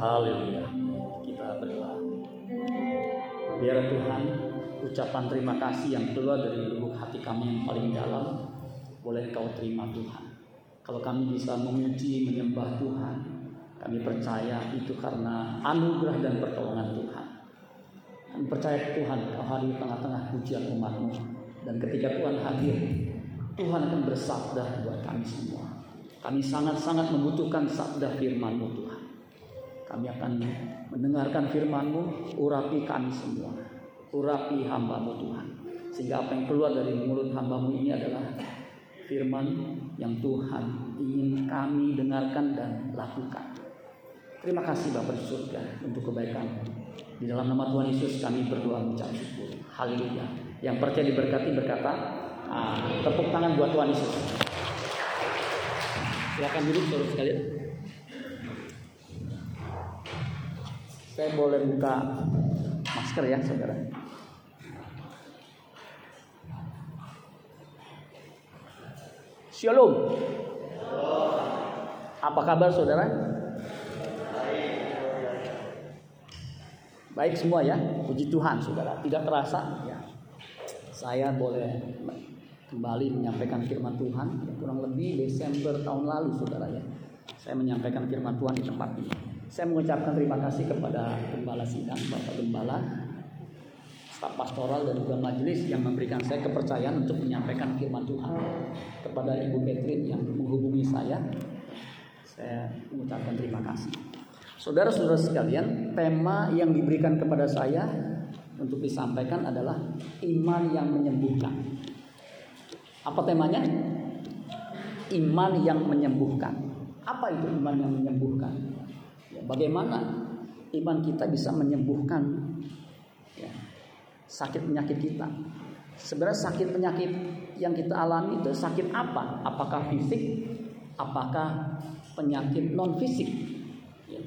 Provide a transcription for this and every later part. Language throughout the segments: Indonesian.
Haleluya. Kita berdoa. Biar Tuhan ucapan terima kasih yang keluar dari lubuk hati kami yang paling dalam boleh kau terima Tuhan. Kalau kami bisa memuji menyembah Tuhan, kami percaya itu karena anugerah dan pertolongan Tuhan. Kami percaya Tuhan kau hadir di tengah-tengah pujian umatmu. Dan ketika Tuhan hadir, Tuhan akan bersabda buat kami semua. Kami sangat-sangat membutuhkan sabda firman-Mu Tuhan. Kami akan mendengarkan firman-Mu, urapi kami semua. Urapi hamba-Mu Tuhan. Sehingga apa yang keluar dari mulut hamba-Mu ini adalah firman yang Tuhan ingin kami dengarkan dan lakukan. Terima kasih Bapak di surga untuk kebaikan. Di dalam nama Tuhan Yesus kami berdoa mengucap syukur. Haleluya. Yang percaya diberkati berkata, ah, tepuk tangan buat Tuhan Yesus. Silakan duduk saudara sekalian. Saya boleh buka masker ya saudara. Shalom. Apa kabar saudara? Baik semua ya, puji Tuhan saudara. Tidak terasa ya. Saya boleh kembali menyampaikan firman Tuhan ya, kurang lebih Desember tahun lalu saudara ya. Saya menyampaikan firman Tuhan di tempat ini. Saya mengucapkan terima kasih kepada Gembala Sidang, Bapak Gembala, staf pastoral dan juga majelis yang memberikan saya kepercayaan untuk menyampaikan firman Tuhan kepada Ibu Catherine yang menghubungi saya. Saya mengucapkan terima kasih. Saudara-saudara sekalian, tema yang diberikan kepada saya untuk disampaikan adalah iman yang menyembuhkan. Apa temanya? Iman yang menyembuhkan. Apa itu iman yang menyembuhkan? Ya, bagaimana iman kita bisa menyembuhkan ya, sakit penyakit kita? Sebenarnya sakit penyakit yang kita alami itu sakit apa? Apakah fisik? Apakah penyakit non fisik? Ya.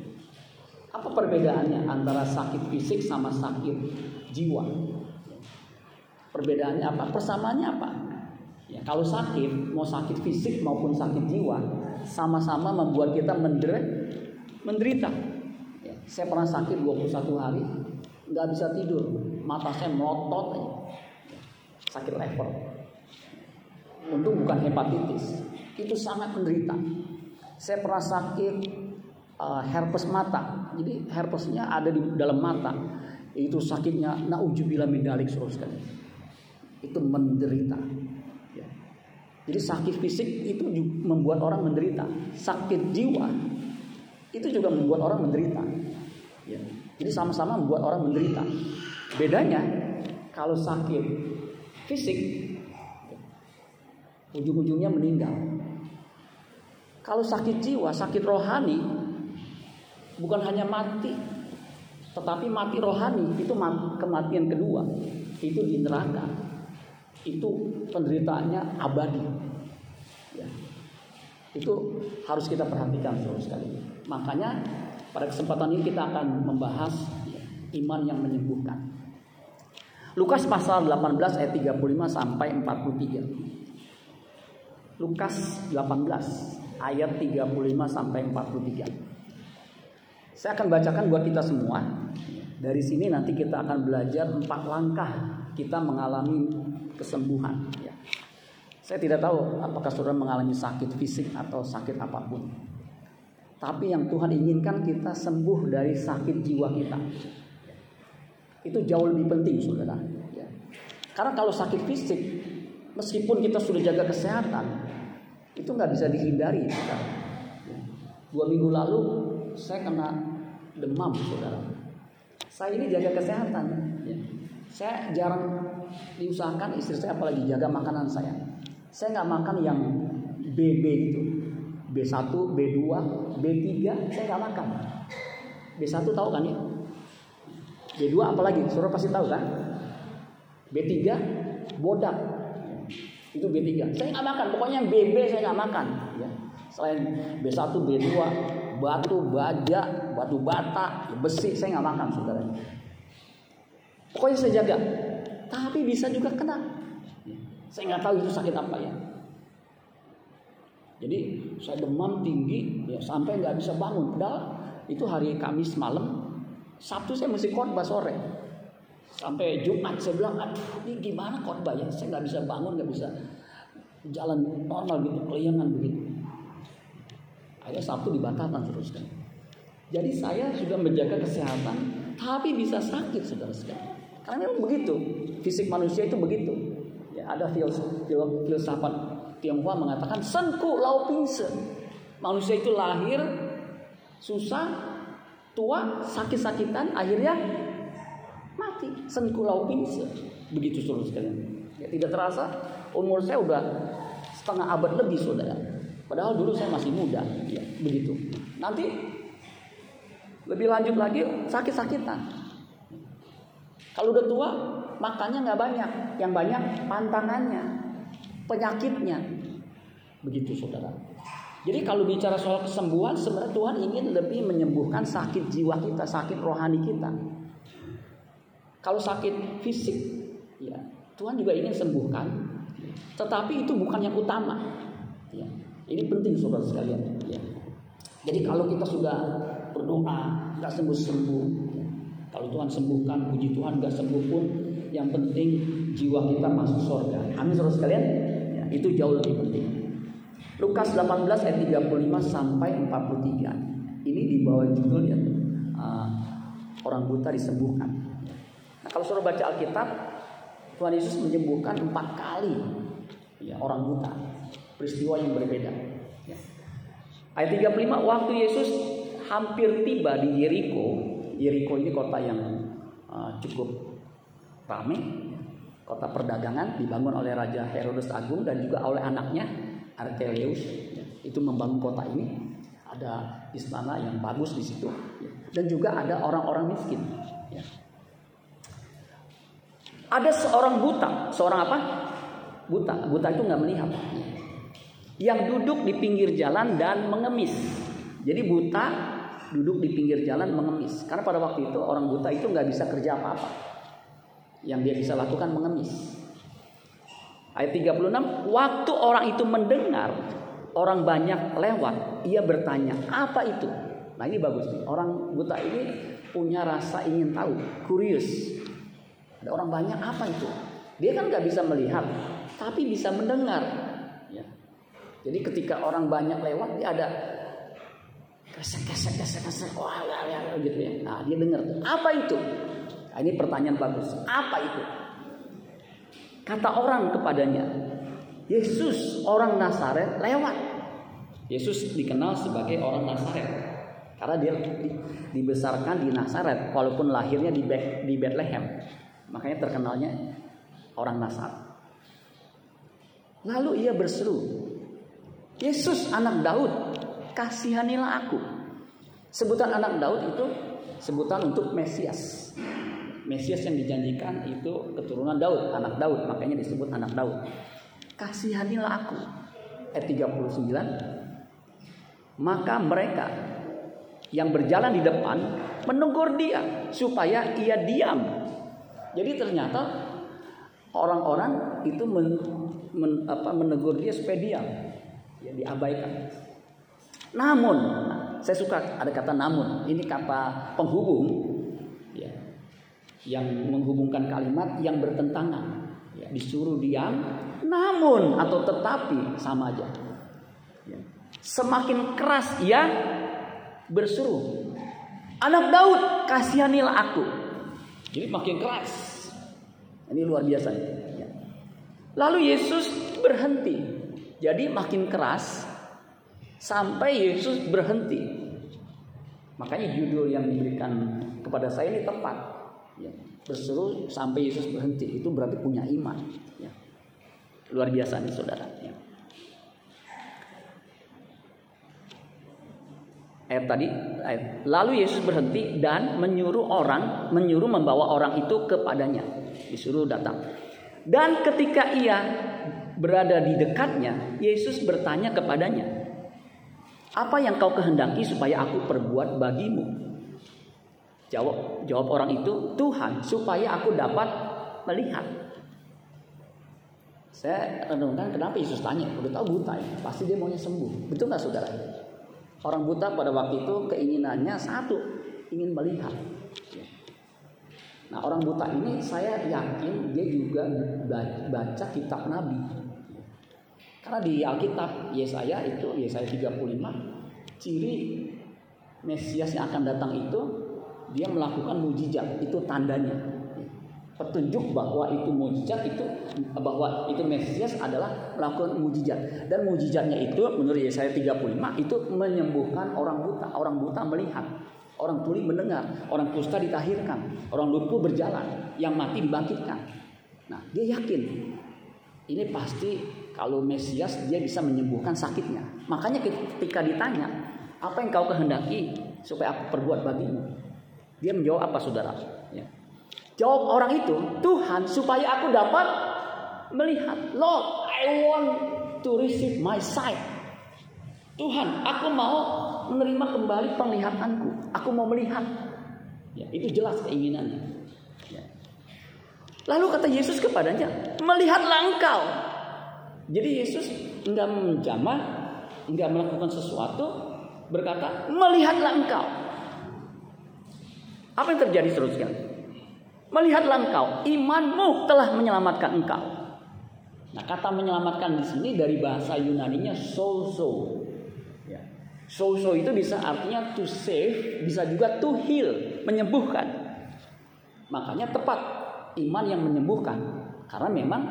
Apa perbedaannya antara sakit fisik sama sakit jiwa? Perbedaannya apa? Persamaannya apa? Ya, kalau sakit, mau sakit fisik maupun sakit jiwa, sama-sama membuat kita menderita. Ya, saya pernah sakit 21 hari, nggak bisa tidur, mata saya melotot. Sakit lever. Untung bukan hepatitis. Itu sangat menderita. Saya pernah sakit uh, herpes mata. Jadi herpesnya ada di dalam mata. Itu sakitnya naujubillah min dalik sekali. Itu menderita. Ya. Jadi sakit fisik itu membuat orang menderita. Sakit jiwa itu juga membuat orang menderita. Ya. Jadi sama-sama membuat orang menderita. Bedanya kalau sakit fisik ujung-ujungnya meninggal. Kalau sakit jiwa, sakit rohani bukan hanya mati, tetapi mati rohani itu kematian kedua. Itu di neraka. Itu penderitaannya abadi. Ya. Itu harus kita perhatikan saudara sekali. Makanya pada kesempatan ini kita akan membahas iman yang menyembuhkan. Lukas pasal 18 ayat 35 sampai 43. Lukas 18 ayat 35 sampai 43. Saya akan bacakan buat kita semua. Dari sini nanti kita akan belajar empat langkah kita mengalami kesembuhan. Ya. Saya tidak tahu apakah saudara mengalami sakit fisik atau sakit apa pun. Tapi yang Tuhan inginkan kita sembuh dari sakit jiwa kita. Itu jauh lebih penting saudara. Ya. Karena kalau sakit fisik, meskipun kita sudah jaga kesehatan, itu nggak bisa dihindari. Saudara. Ya. Dua minggu lalu saya kena demam saudara. Saya ini jaga kesehatan. Ya. Saya jarang diusahakan istri saya apalagi jaga makanan saya. Saya nggak makan yang BB gitu. B1, B2, B3 saya nggak makan. B1 tahu kan ya? B2 apalagi? Saudara pasti tahu kan? B3 bodak. Itu B3. Saya nggak makan. Pokoknya BB saya nggak makan. Ya. Selain B1, B2, batu, baja, batu bata, besi saya nggak makan saudara. Pokoknya saya jaga. Tapi bisa juga kena. Saya nggak tahu itu sakit apa ya. Jadi saya demam tinggi ya sampai nggak bisa bangun. Padahal itu hari Kamis malam, Sabtu saya mesti khotbah sore. Sampai Jumat saya bilang, aduh ini gimana khotbah ya? Saya nggak bisa bangun, nggak bisa jalan normal gitu, keliangan begitu. Akhirnya Sabtu dibatalkan terus kan. Jadi saya sudah menjaga kesehatan, tapi bisa sakit saudara sekalian. Karena memang begitu, fisik manusia itu begitu. Ya, ada filsafat Tionghoa mengatakan senku lau pingse. Manusia itu lahir susah, tua, sakit-sakitan, akhirnya mati. Senku lau pingse. Begitu saudara sekalian. Ya, tidak terasa umur saya udah setengah abad lebih saudara. Padahal dulu saya masih muda, ya, begitu. Nanti lebih lanjut lagi sakit-sakitan. Kalau udah tua makannya nggak banyak, yang banyak pantangannya, penyakitnya. Begitu saudara. Jadi kalau bicara soal kesembuhan sebenarnya Tuhan ingin lebih menyembuhkan sakit jiwa kita, sakit rohani kita. Kalau sakit fisik, ya Tuhan juga ingin sembuhkan. Tetapi itu bukan yang utama. Ya, ini penting saudara sekalian. Ya. Jadi kalau kita sudah berdoa nggak sembuh sembuh kalau Tuhan sembuhkan puji Tuhan nggak sembuh pun yang penting jiwa kita masuk surga. Amin saudara sekalian? Ya, itu jauh lebih penting. Lukas 18 ayat 35 sampai 43 ini di bawah judul ya. Uh, orang buta disembuhkan. Nah kalau saudara baca Alkitab Tuhan Yesus menyembuhkan empat kali ya, orang buta. Peristiwa yang berbeda. Ya. ayat 35 waktu Yesus hampir tiba di Jericho. Jericho ini kota yang uh, cukup ramai, kota perdagangan dibangun oleh Raja Herodes Agung dan juga oleh anaknya Archelaus. Itu membangun kota ini. Ada istana yang bagus di situ dan juga ada orang-orang miskin. Ada seorang buta, seorang apa? Buta, buta itu nggak melihat. Yang duduk di pinggir jalan dan mengemis. Jadi buta duduk di pinggir jalan mengemis. Karena pada waktu itu orang buta itu nggak bisa kerja apa-apa. Yang dia bisa lakukan mengemis. Ayat 36, waktu orang itu mendengar orang banyak lewat, ia bertanya, apa itu? Nah ini bagus nih, orang buta ini punya rasa ingin tahu, kurius. Ada orang banyak apa itu? Dia kan nggak bisa melihat, tapi bisa mendengar. Ya. Jadi ketika orang banyak lewat, dia ada Kesek, kesek, kesek, kesek. Wah, wah, wah, gitu ya. Nah, dia dengar tuh. Apa itu? Nah, ini pertanyaan bagus. Apa itu? Kata orang kepadanya, Yesus orang Nazaret lewat. Yesus dikenal sebagai orang Nazaret karena dia dibesarkan di Nazaret walaupun lahirnya di di Bethlehem. Makanya terkenalnya orang Nazaret. Lalu ia berseru, Yesus anak Daud, kasihanilah aku. Sebutan anak Daud itu sebutan untuk Mesias. Mesias yang dijanjikan itu keturunan Daud, anak Daud, makanya disebut anak Daud. Kasihanilah aku. Ayat 39. Maka mereka yang berjalan di depan menegur dia supaya ia diam. Jadi ternyata orang-orang itu men, men, apa, menegur dia supaya diam, ya diabaikan. Namun, saya suka ada kata namun. Ini kata penghubung ya, yang menghubungkan kalimat yang bertentangan. Ya, disuruh diam, namun atau tetapi sama aja. Ya. Semakin keras ia berseru, anak Daud kasihanilah aku. Jadi makin keras. Ini luar biasa. Ya. Lalu Yesus berhenti. Jadi makin keras sampai Yesus berhenti. Makanya judul yang diberikan kepada saya ini tepat. Ya, berseru sampai Yesus berhenti itu berarti punya iman. Ya. Luar biasa nih saudara. Ya. Ayat tadi, ayat. lalu Yesus berhenti dan menyuruh orang, menyuruh membawa orang itu kepadanya, disuruh datang. Dan ketika ia berada di dekatnya, Yesus bertanya kepadanya, apa yang kau kehendaki supaya aku perbuat bagimu? Jawab, jawab orang itu, Tuhan, supaya aku dapat melihat. Saya renungkan kenapa Yesus tanya, udah tahu buta ya, pasti dia maunya sembuh. Betul nggak saudara? Orang buta pada waktu itu keinginannya satu, ingin melihat. Nah orang buta ini saya yakin dia juga baca kitab Nabi. Karena di Alkitab Yesaya itu Yesaya 35 ciri Mesias yang akan datang itu dia melakukan mujizat. Itu tandanya. Petunjuk bahwa itu mujizat itu bahwa itu Mesias adalah melakukan mujizat. Dan mujizatnya itu menurut Yesaya 35 itu menyembuhkan orang buta. Orang buta melihat orang tuli mendengar orang kusta ditahirkan orang lumpuh berjalan yang mati dibangkitkan. Nah dia yakin. Ini pasti kalau Mesias dia bisa menyembuhkan sakitnya makanya ketika ditanya apa yang kau kehendaki supaya aku perbuat bagimu dia menjawab apa saudara? Ya. Jawab orang itu, Tuhan supaya aku dapat melihat. Lord, I want to receive my sight. Tuhan, aku mau menerima kembali penglihatanku. Aku mau melihat. Ya, itu jelas keinginannya. Ya. Lalu kata Yesus kepadanya, melihatlah engkau. Jadi Yesus enggak menjamah, enggak melakukan sesuatu, berkata, melihatlah engkau. Apa yang terjadi seterusnya? Melihatlah engkau, imanmu telah menyelamatkan engkau. Nah, kata menyelamatkan di sini dari bahasa Yunani-nya sozo. Ya. Sozo itu bisa artinya to save, bisa juga to heal, menyembuhkan. Makanya tepat iman yang menyembuhkan. Karena memang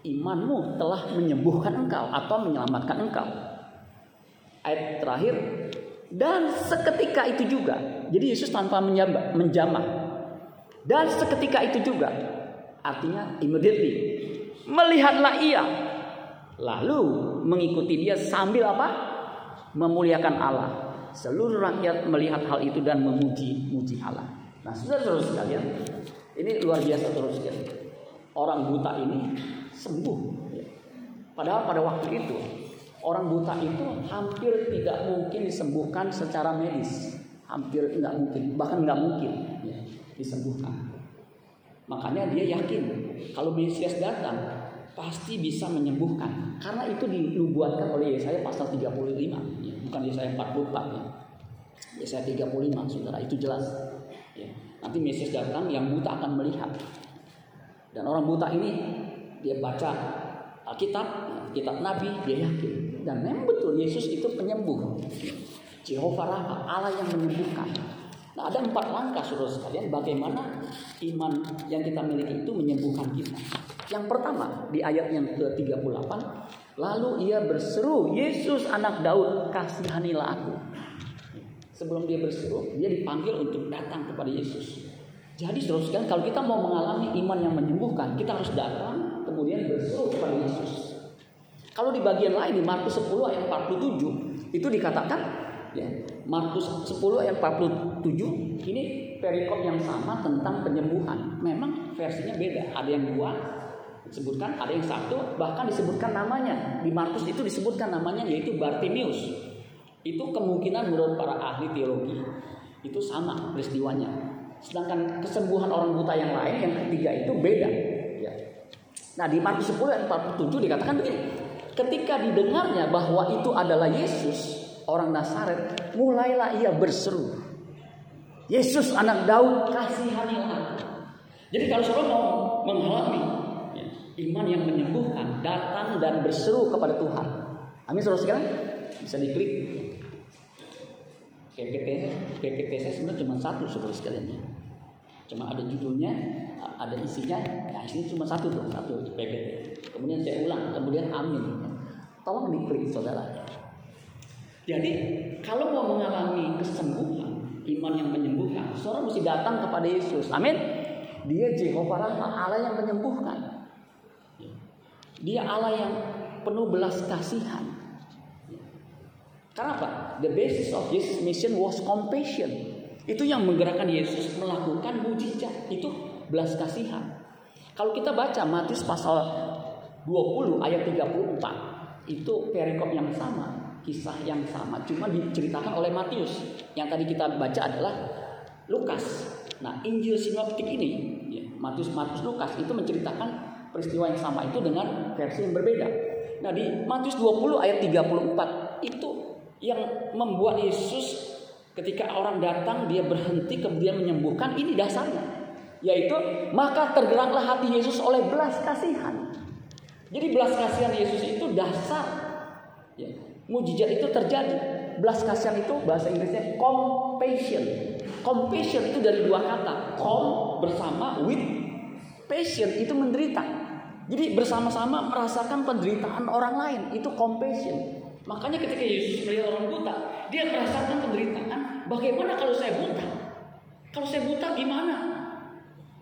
imanmu telah menyembuhkan engkau atau menyelamatkan engkau. Ayat terakhir dan seketika itu juga, jadi Yesus tanpa menjamah. Dan seketika itu juga, artinya immediately. Melihatlah ia, lalu mengikuti dia sambil apa? Memuliakan Allah. Seluruh rakyat melihat hal itu dan memuji-muji Allah. Nah, sudah terus sekalian, ini luar biasa terus sekalian. Orang buta ini sembuh. Padahal pada waktu itu Orang buta itu hampir tidak mungkin disembuhkan secara medis, hampir tidak mungkin, bahkan nggak mungkin ya, disembuhkan. Makanya dia yakin kalau Mesias datang pasti bisa menyembuhkan, karena itu dinubuatkan oleh Yesaya pasal 35, ya, bukan Yesaya 44 ya. Yesaya 35, saudara itu jelas. Ya. Nanti Mesias datang, yang buta akan melihat. Dan orang buta ini dia baca Alkitab, kitab Nabi, dia yakin dan memang betul Yesus itu penyembuh. Jehovah Rafa, Allah yang menyembuhkan. Nah, ada empat langkah saudara sekalian bagaimana iman yang kita miliki itu menyembuhkan kita. Yang pertama di ayat yang ke-38, lalu ia berseru, "Yesus anak Daud, kasihanilah aku." Sebelum dia berseru, dia dipanggil untuk datang kepada Yesus. Jadi saudara sekalian, kalau kita mau mengalami iman yang menyembuhkan, kita harus datang kemudian berseru kepada Yesus. Kalau di bagian lain di Markus 10 ayat 47 itu dikatakan ya, Markus 10 ayat 47 ini perikop yang sama tentang penyembuhan. Memang versinya beda. Ada yang dua disebutkan, ada yang satu, bahkan disebutkan namanya. Di Markus itu disebutkan namanya yaitu Bartimius. Itu kemungkinan menurut para ahli teologi itu sama peristiwanya. Sedangkan kesembuhan orang buta yang lain yang ketiga itu beda. Ya. Nah di Markus 10 ayat 47 dikatakan begini. Ketika didengarnya bahwa itu adalah Yesus, orang Nazaret, mulailah ia berseru. Yesus anak Daud, kasihanilah Jadi kalau saudara mau mengalami ya, iman yang menyembuhkan, datang dan berseru kepada Tuhan. Amin saudara sekarang bisa diklik. PPT, PPT saya sebenarnya cuma satu saudara sekalian ya. Cuma ada judulnya, ada isinya, nah isinya cuma satu tuh, satu PPT. Kemudian saya ulang, kemudian amin. Tolong diklik saudara. Jadi kalau mau mengalami kesembuhan, iman yang menyembuhkan, saudara mesti datang kepada Yesus. Amin. Dia Jehovah Rafa, Allah yang menyembuhkan. Dia Allah yang penuh belas kasihan. Karena apa? The basis of Jesus mission was compassion. Itu yang menggerakkan Yesus melakukan mujizat. Itu belas kasihan. Kalau kita baca Matius pasal 20 ayat 34, itu perikop yang sama, kisah yang sama, cuma diceritakan oleh Matius. Yang tadi kita baca adalah Lukas. Nah, Injil sinoptik ini, ya, Matius, Markus, Lukas itu menceritakan peristiwa yang sama itu dengan versi yang berbeda. Nah, di Matius 20 ayat 34 itu Yang membuat Yesus ketika orang datang dia berhenti kemudian menyembuhkan ini dasarnya yaitu maka tergeraklah hati Yesus oleh belas kasihan. Jadi belas kasihan Yesus itu dasar ya, mujizat itu terjadi. Belas kasihan itu bahasa Inggrisnya compassion. Compassion itu dari dua kata, com bersama with passion itu menderita. Jadi bersama-sama merasakan penderitaan orang lain itu compassion. Makanya ketika Yesus melihat orang buta, dia merasakan penderitaan. Bagaimana kalau saya buta? Kalau saya buta gimana?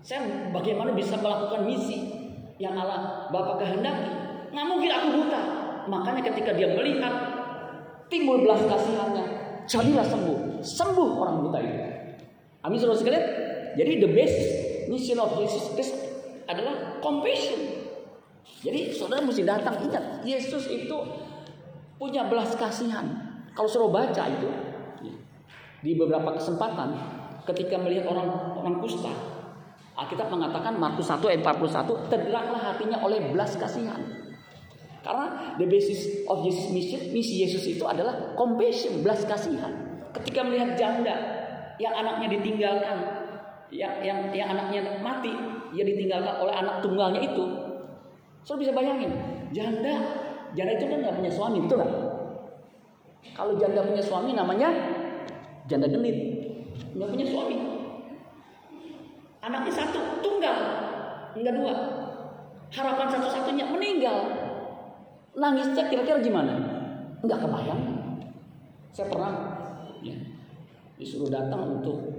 Saya bagaimana bisa melakukan misi yang Allah Bapak kehendaki? Nggak mungkin aku buta. Makanya ketika dia melihat timbul belas kasihannya, jadilah sembuh. Sembuh orang buta itu. Amin saudara sekalian. Jadi the best mission of Jesus Christ adalah compassion. Jadi saudara mesti datang ingat Yesus itu punya belas kasihan. Kalau suruh baca itu di beberapa kesempatan ketika melihat orang orang kusta, Alkitab mengatakan Markus 1 ayat 41, tergeraklah hatinya oleh belas kasihan. Karena the basis of Jesus mission, misi Yesus itu adalah compassion, belas kasihan. Ketika melihat janda yang anaknya ditinggalkan, yang yang yang anaknya mati, ia ditinggalkan oleh anak tunggalnya itu. So bisa bayangin, janda Janda itu kan nggak punya suami, betul nggak? Kalau janda punya suami namanya janda genit, nggak punya suami. Anaknya satu, tunggal, enggak dua. Harapan satu-satunya meninggal. Nangisnya kira-kira gimana? Enggak kebayang. Saya pernah ya, disuruh datang untuk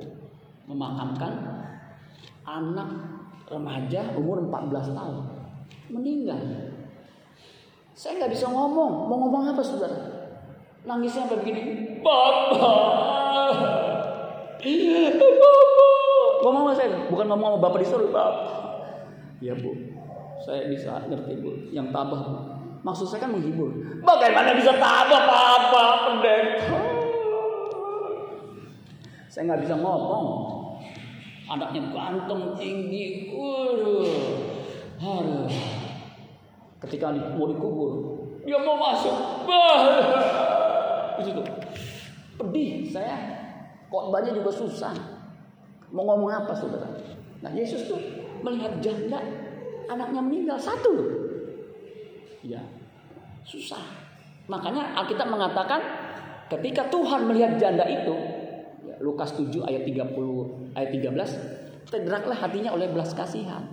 memakamkan anak remaja umur 14 tahun meninggal saya nggak bisa ngomong. Mau ngomong apa saudara? Nangisnya sampai begini. Papa. Ngomong sama saya. Bukan ngomong sama bapak disuruh. Bapak. Ya bu. Saya bisa ngerti bu. Yang tabah bu. Maksud saya kan menghibur. Bagaimana bisa tabah papa pendeta? Saya nggak bisa ngomong. Anaknya ganteng tinggi. Waduh. Aduh ketika mau dikubur dia mau masuk. Bah itu pedih saya. Khotbahnya juga susah. Mau ngomong apa saudara? Nah Yesus tuh melihat janda anaknya meninggal satu loh. Ya susah. Makanya Alkitab mengatakan ketika Tuhan melihat janda itu ya, Lukas 7 ayat 30 ayat 13 tergeraklah hatinya oleh belas kasihan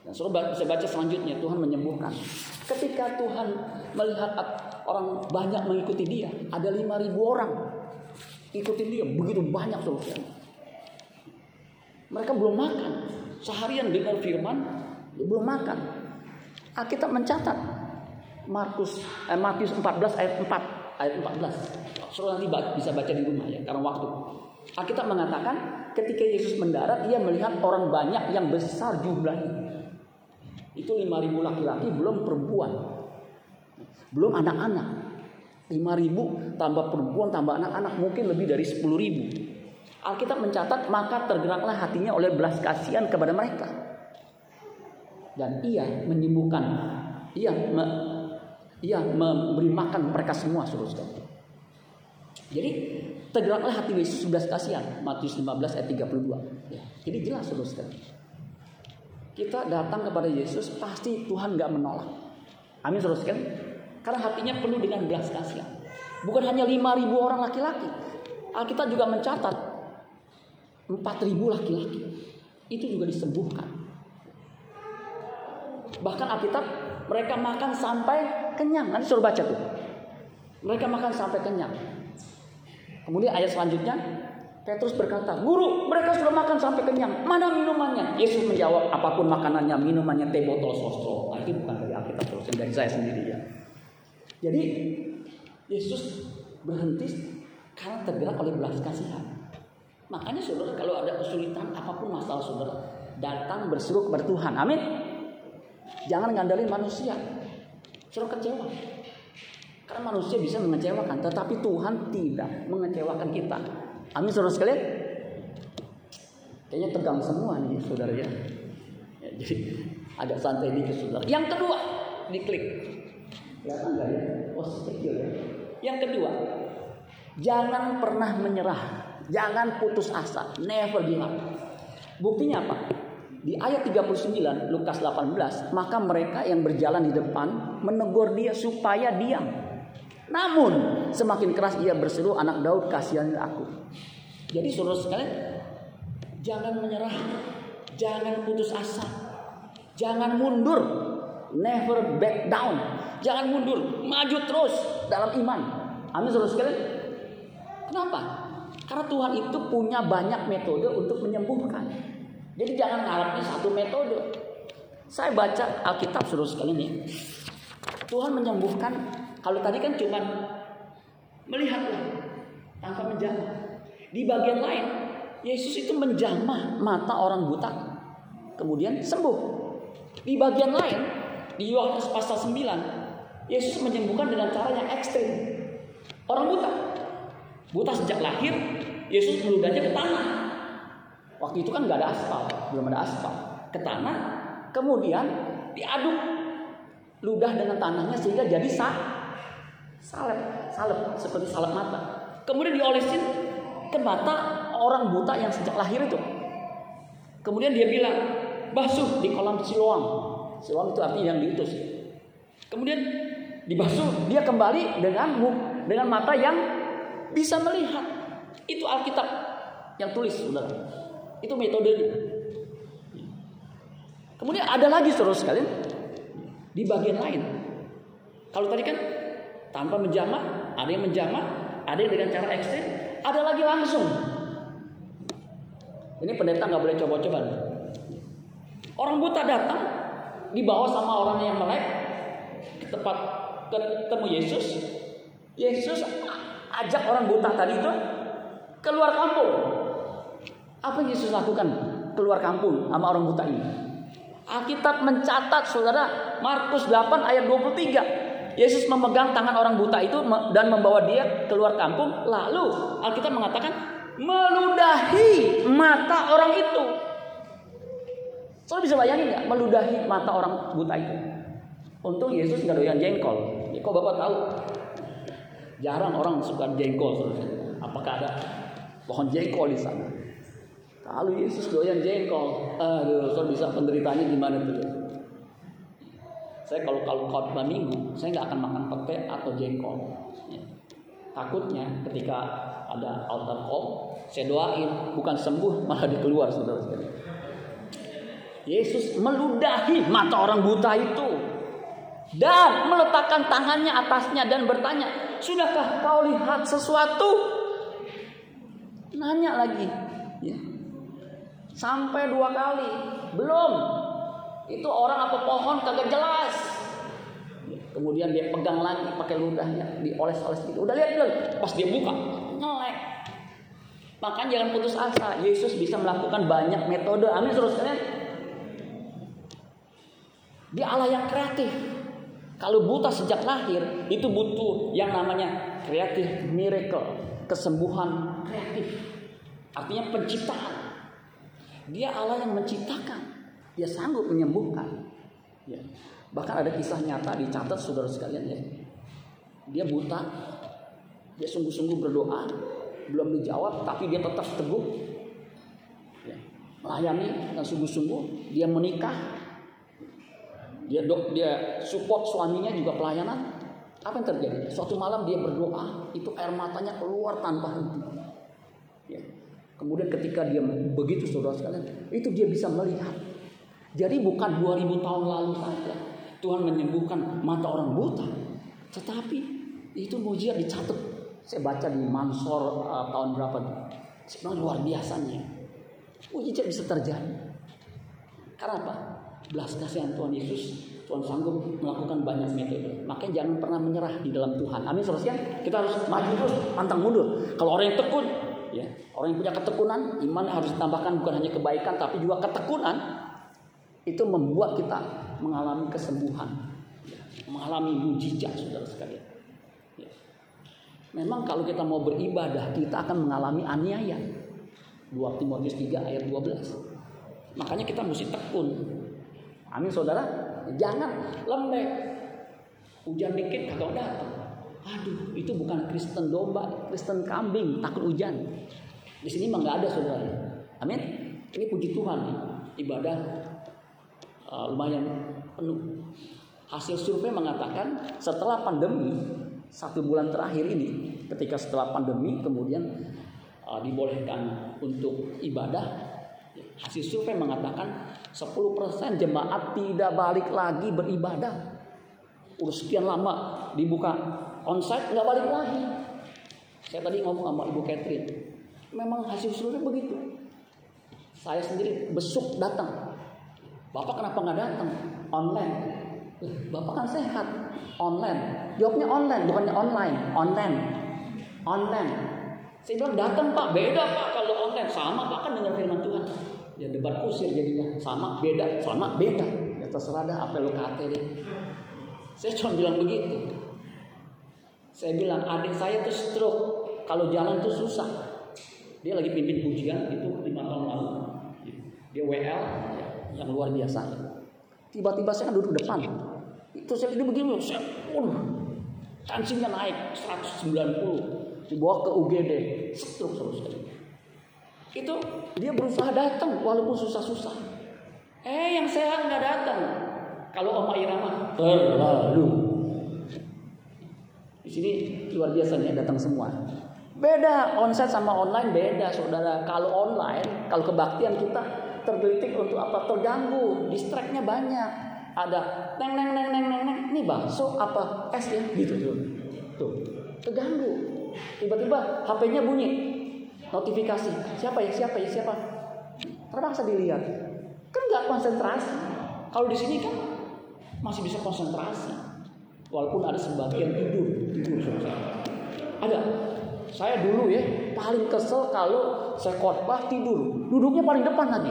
dan suruh saya baca selanjutnya Tuhan menyembuhkan. Ketika Tuhan melihat orang banyak mengikuti dia, ada 5000 orang ikutin dia, begitu banyak saudara. Mereka belum makan. Seharian dengar firman, belum makan. Alkitab mencatat Markus eh, Matius 14 ayat 4 ayat 14. Suruh nanti bisa baca di rumah ya karena waktu. Alkitab mengatakan ketika Yesus mendarat dia melihat orang banyak yang besar jumlahnya. Itu 5000 laki-laki belum perempuan. Belum anak-anak. 5000 tambah perempuan tambah anak-anak mungkin lebih dari 10000. Alkitab mencatat maka tergeraklah hatinya oleh belas kasihan kepada mereka. Dan ia menyembuhkan. Ia me, ia memberi makan mereka semua saudara Jadi tergeraklah hati Yesus belas kasihan. Matius 15 ayat 32. Ya, jadi jelas saudara kita datang kepada Yesus pasti Tuhan nggak menolak. Amin saudara sekalian. Karena hatinya penuh dengan belas kasihan. Bukan hanya 5.000 orang laki-laki. Alkitab juga mencatat 4.000 laki-laki. Itu juga disembuhkan. Bahkan Alkitab mereka makan sampai kenyang. Nanti suruh baca tuh. Mereka makan sampai kenyang. Kemudian ayat selanjutnya Petrus berkata, Guru, mereka sudah makan sampai kenyang. Mana minumannya? Yesus menjawab, apa pun makanannya, minumannya teh botol sostro. Nah, bukan dari Alkitab terus, dari saya sendiri ya. Jadi, Yesus berhenti karena tergerak oleh belas kasihan. Makanya saudara kalau ada kesulitan apa pun masalah saudara, datang berseru kepada Tuhan. Amin. Jangan ngandalin manusia. Suruh kecewa. Karena manusia bisa mengecewakan, tetapi Tuhan tidak mengecewakan kita. Amin saudara sekalian. Kayaknya tegang semua nih saudara ya. ya jadi agak santai dikit saudara. Yang kedua, diklik. Kelihatan ya? Oh kecil ya. Yang kedua, jangan pernah menyerah. Jangan putus asa. Never give up. Buktinya apa? Di ayat 39 Lukas 18, maka mereka yang berjalan di depan menegur dia supaya diam. Namun semakin keras ia berseru anak Daud kasihani aku. Jadi saudara sekalian jangan menyerah, jangan putus asa, jangan mundur, never back down, jangan mundur, maju terus dalam iman. Amin saudara sekalian. Kenapa? Karena Tuhan itu punya banyak metode untuk menyembuhkan. Jadi jangan ngarapin satu metode. Saya baca Alkitab suruh sekali ini. Tuhan menyembuhkan. Kalau tadi kan cuma melihatlah tanpa menjamah. Di bagian lain, Yesus itu menjamah mata orang buta. Kemudian sembuh. Di bagian lain, di Yohanes pasal 9, Yesus menyembuhkan dengan cara yang ekstrim. Orang buta. Buta sejak lahir, Yesus meludahnya ke tanah. Waktu itu kan nggak ada aspal, belum ada aspal. Ke tanah, kemudian diaduk ludah dengan tanahnya sehingga jadi sah, salep, salep seperti salep mata. Kemudian diolesin ke mata orang buta yang sejak lahir itu. Kemudian dia bilang, basuh di kolam Siloam. Siloam itu artinya yang diutus. Kemudian dibasuh, dia kembali dengan dengan mata yang bisa melihat. Itu Alkitab yang tulis, saudara. Itu metodenya. Kemudian ada lagi terus sekalian di bagian lain. Kalau tadi kan tanpa menjamah, ada yang menjamah, ada yang dengan cara ekstrim, ada lagi langsung. Ini pendeta nggak boleh coba-coba. Orang buta datang dibawa sama orang yang melek ke tempat ketemu Yesus. Yesus ajak orang buta tadi itu keluar kampung. Apa Yesus lakukan? Keluar kampung sama orang buta ini. Alkitab mencatat saudara Markus 8 ayat 23. Yesus memegang tangan orang buta itu dan membawa dia keluar kampung. Lalu Alkitab mengatakan meludahi mata orang itu. Saudara bisa bayangin nggak meludahi mata orang buta itu? Untung Yesus nggak doyan jengkol. Ya, kok bapak tahu? Jarang orang suka jengkol. Apakah ada pohon jengkol di sana? Lalu Yesus doyan jengkol. Aduh, so bisa penderitanya gimana tuh? Saya kalau kalau khotbah minggu, saya nggak akan makan pete atau jengkol. Ya. Takutnya ketika ada altar call, saya doain bukan sembuh malah dikeluar saudara sekalian. Yesus meludahi mata orang buta itu dan meletakkan tangannya atasnya dan bertanya, "Sudahkah kau lihat sesuatu?" Nanya lagi, ya. Sampai dua kali. Belum. Itu orang apa pohon kagak jelas. Kemudian dia pegang lagi pakai ludahnya, dioles-oles gitu. Udah lihat belum? Pas dia buka, nyelek. Makanya jangan putus asa. Yesus bisa melakukan banyak metode. Amin terus kalian. Dia Allah yang kreatif. Kalau buta sejak lahir, itu butuh yang namanya kreatif miracle, kesembuhan kreatif. Artinya penciptaan. Dia Allah yang menciptakan. Dia sanggup menyembuhkan. Ya. Bahkan ada kisah nyata dicatat saudara sekalian ya. Dia buta. Dia sungguh-sungguh berdoa. Belum dijawab tapi dia tetap teguh. Ya. Melayani dan sungguh-sungguh. Dia menikah. Dia dok, dia support suaminya juga pelayanan. Apa yang terjadi? Suatu malam dia berdoa, itu air matanya keluar tanpa henti. Ya. Kemudian ketika dia begitu saudara sekalian, itu dia bisa melihat. Jadi bukan 2000 tahun lalu saja Tuhan menyembuhkan mata orang buta. Tetapi itu mujizat dicatat. Saya baca di Mansor uh, tahun berapa Sebenarnya luar biasanya. Mujizat bisa terjadi. Karena apa? Belas kasihan Tuhan Yesus Tuhan sanggup melakukan banyak metode. Makanya jangan pernah menyerah di dalam Tuhan. Amin. Saudara kita harus maju terus, pantang mundur. Kalau orang yang tekun, Ya, orang yang punya ketekunan, iman harus ditambahkan bukan hanya kebaikan tapi juga ketekunan. Itu membuat kita mengalami kesembuhan, ya, mengalami mujizat, saudara sekalian. Ya. Memang kalau kita mau beribadah, kita akan mengalami aniaya. 2 Timotius 3 ayat 12. Makanya kita mesti tekun. Amin saudara. Jangan lembek. Hujan dikit kagak datang. Aduh, itu bukan Kristen domba, Kristen kambing, takut hujan. Di sini mah nggak ada saudara. Amin. Ini puji Tuhan ibadah uh, lumayan penuh. Hasil survei mengatakan setelah pandemi satu bulan terakhir ini, ketika setelah pandemi kemudian uh, dibolehkan untuk ibadah, hasil survei mengatakan 10% jemaat tidak balik lagi beribadah. Udah sekian lama dibuka onsite nggak balik lagi. Saya tadi ngomong sama Ibu Catherine, memang hasil survei begitu. Saya sendiri besuk datang. Bapak kenapa nggak datang? Online. Bapak kan sehat. Online. Jawabnya online, bukannya online. Online. Online. Saya bilang datang Pak, beda Pak kalau online sama Pak kan dengan firman Tuhan. Ya debat kusir jadinya sama beda, sama beda. Ya terserah dah apa lo kata deh. Saya cuma bilang begitu. Saya bilang adik saya tuh stroke, kalau jalan tuh susah. Dia lagi pimpin pujian itu lima tahun lalu. Dia WL yang luar biasa. Tiba-tiba saya duduk depan. Itu saya dia begini, saya, uh, tensinya naik 190 dibawa ke UGD, stroke terus Itu dia berusaha datang walaupun susah-susah. Eh yang sehat nggak datang. Kalau Oma Irama terlalu. Di sini luar biasa nih datang semua. Beda onsite sama online beda saudara. Kalau online, kalau kebaktian kita tergelitik untuk apa? Terganggu, distraknya banyak. Ada neng neng neng neng neng neng. Ini bakso apa es ya? Gitu tuh. Tuh, terganggu. Tiba-tiba HP-nya bunyi. Notifikasi. Siapa ya? Siapa ya? Siapa? Terpaksa dilihat. Kan nggak konsentrasi. Kalau di sini kan masih bisa konsentrasi. Walaupun ada sebagian tidur, tidur. Ada. Saya dulu ya paling kesel kalau saya khotbah tidur. Duduknya paling depan lagi.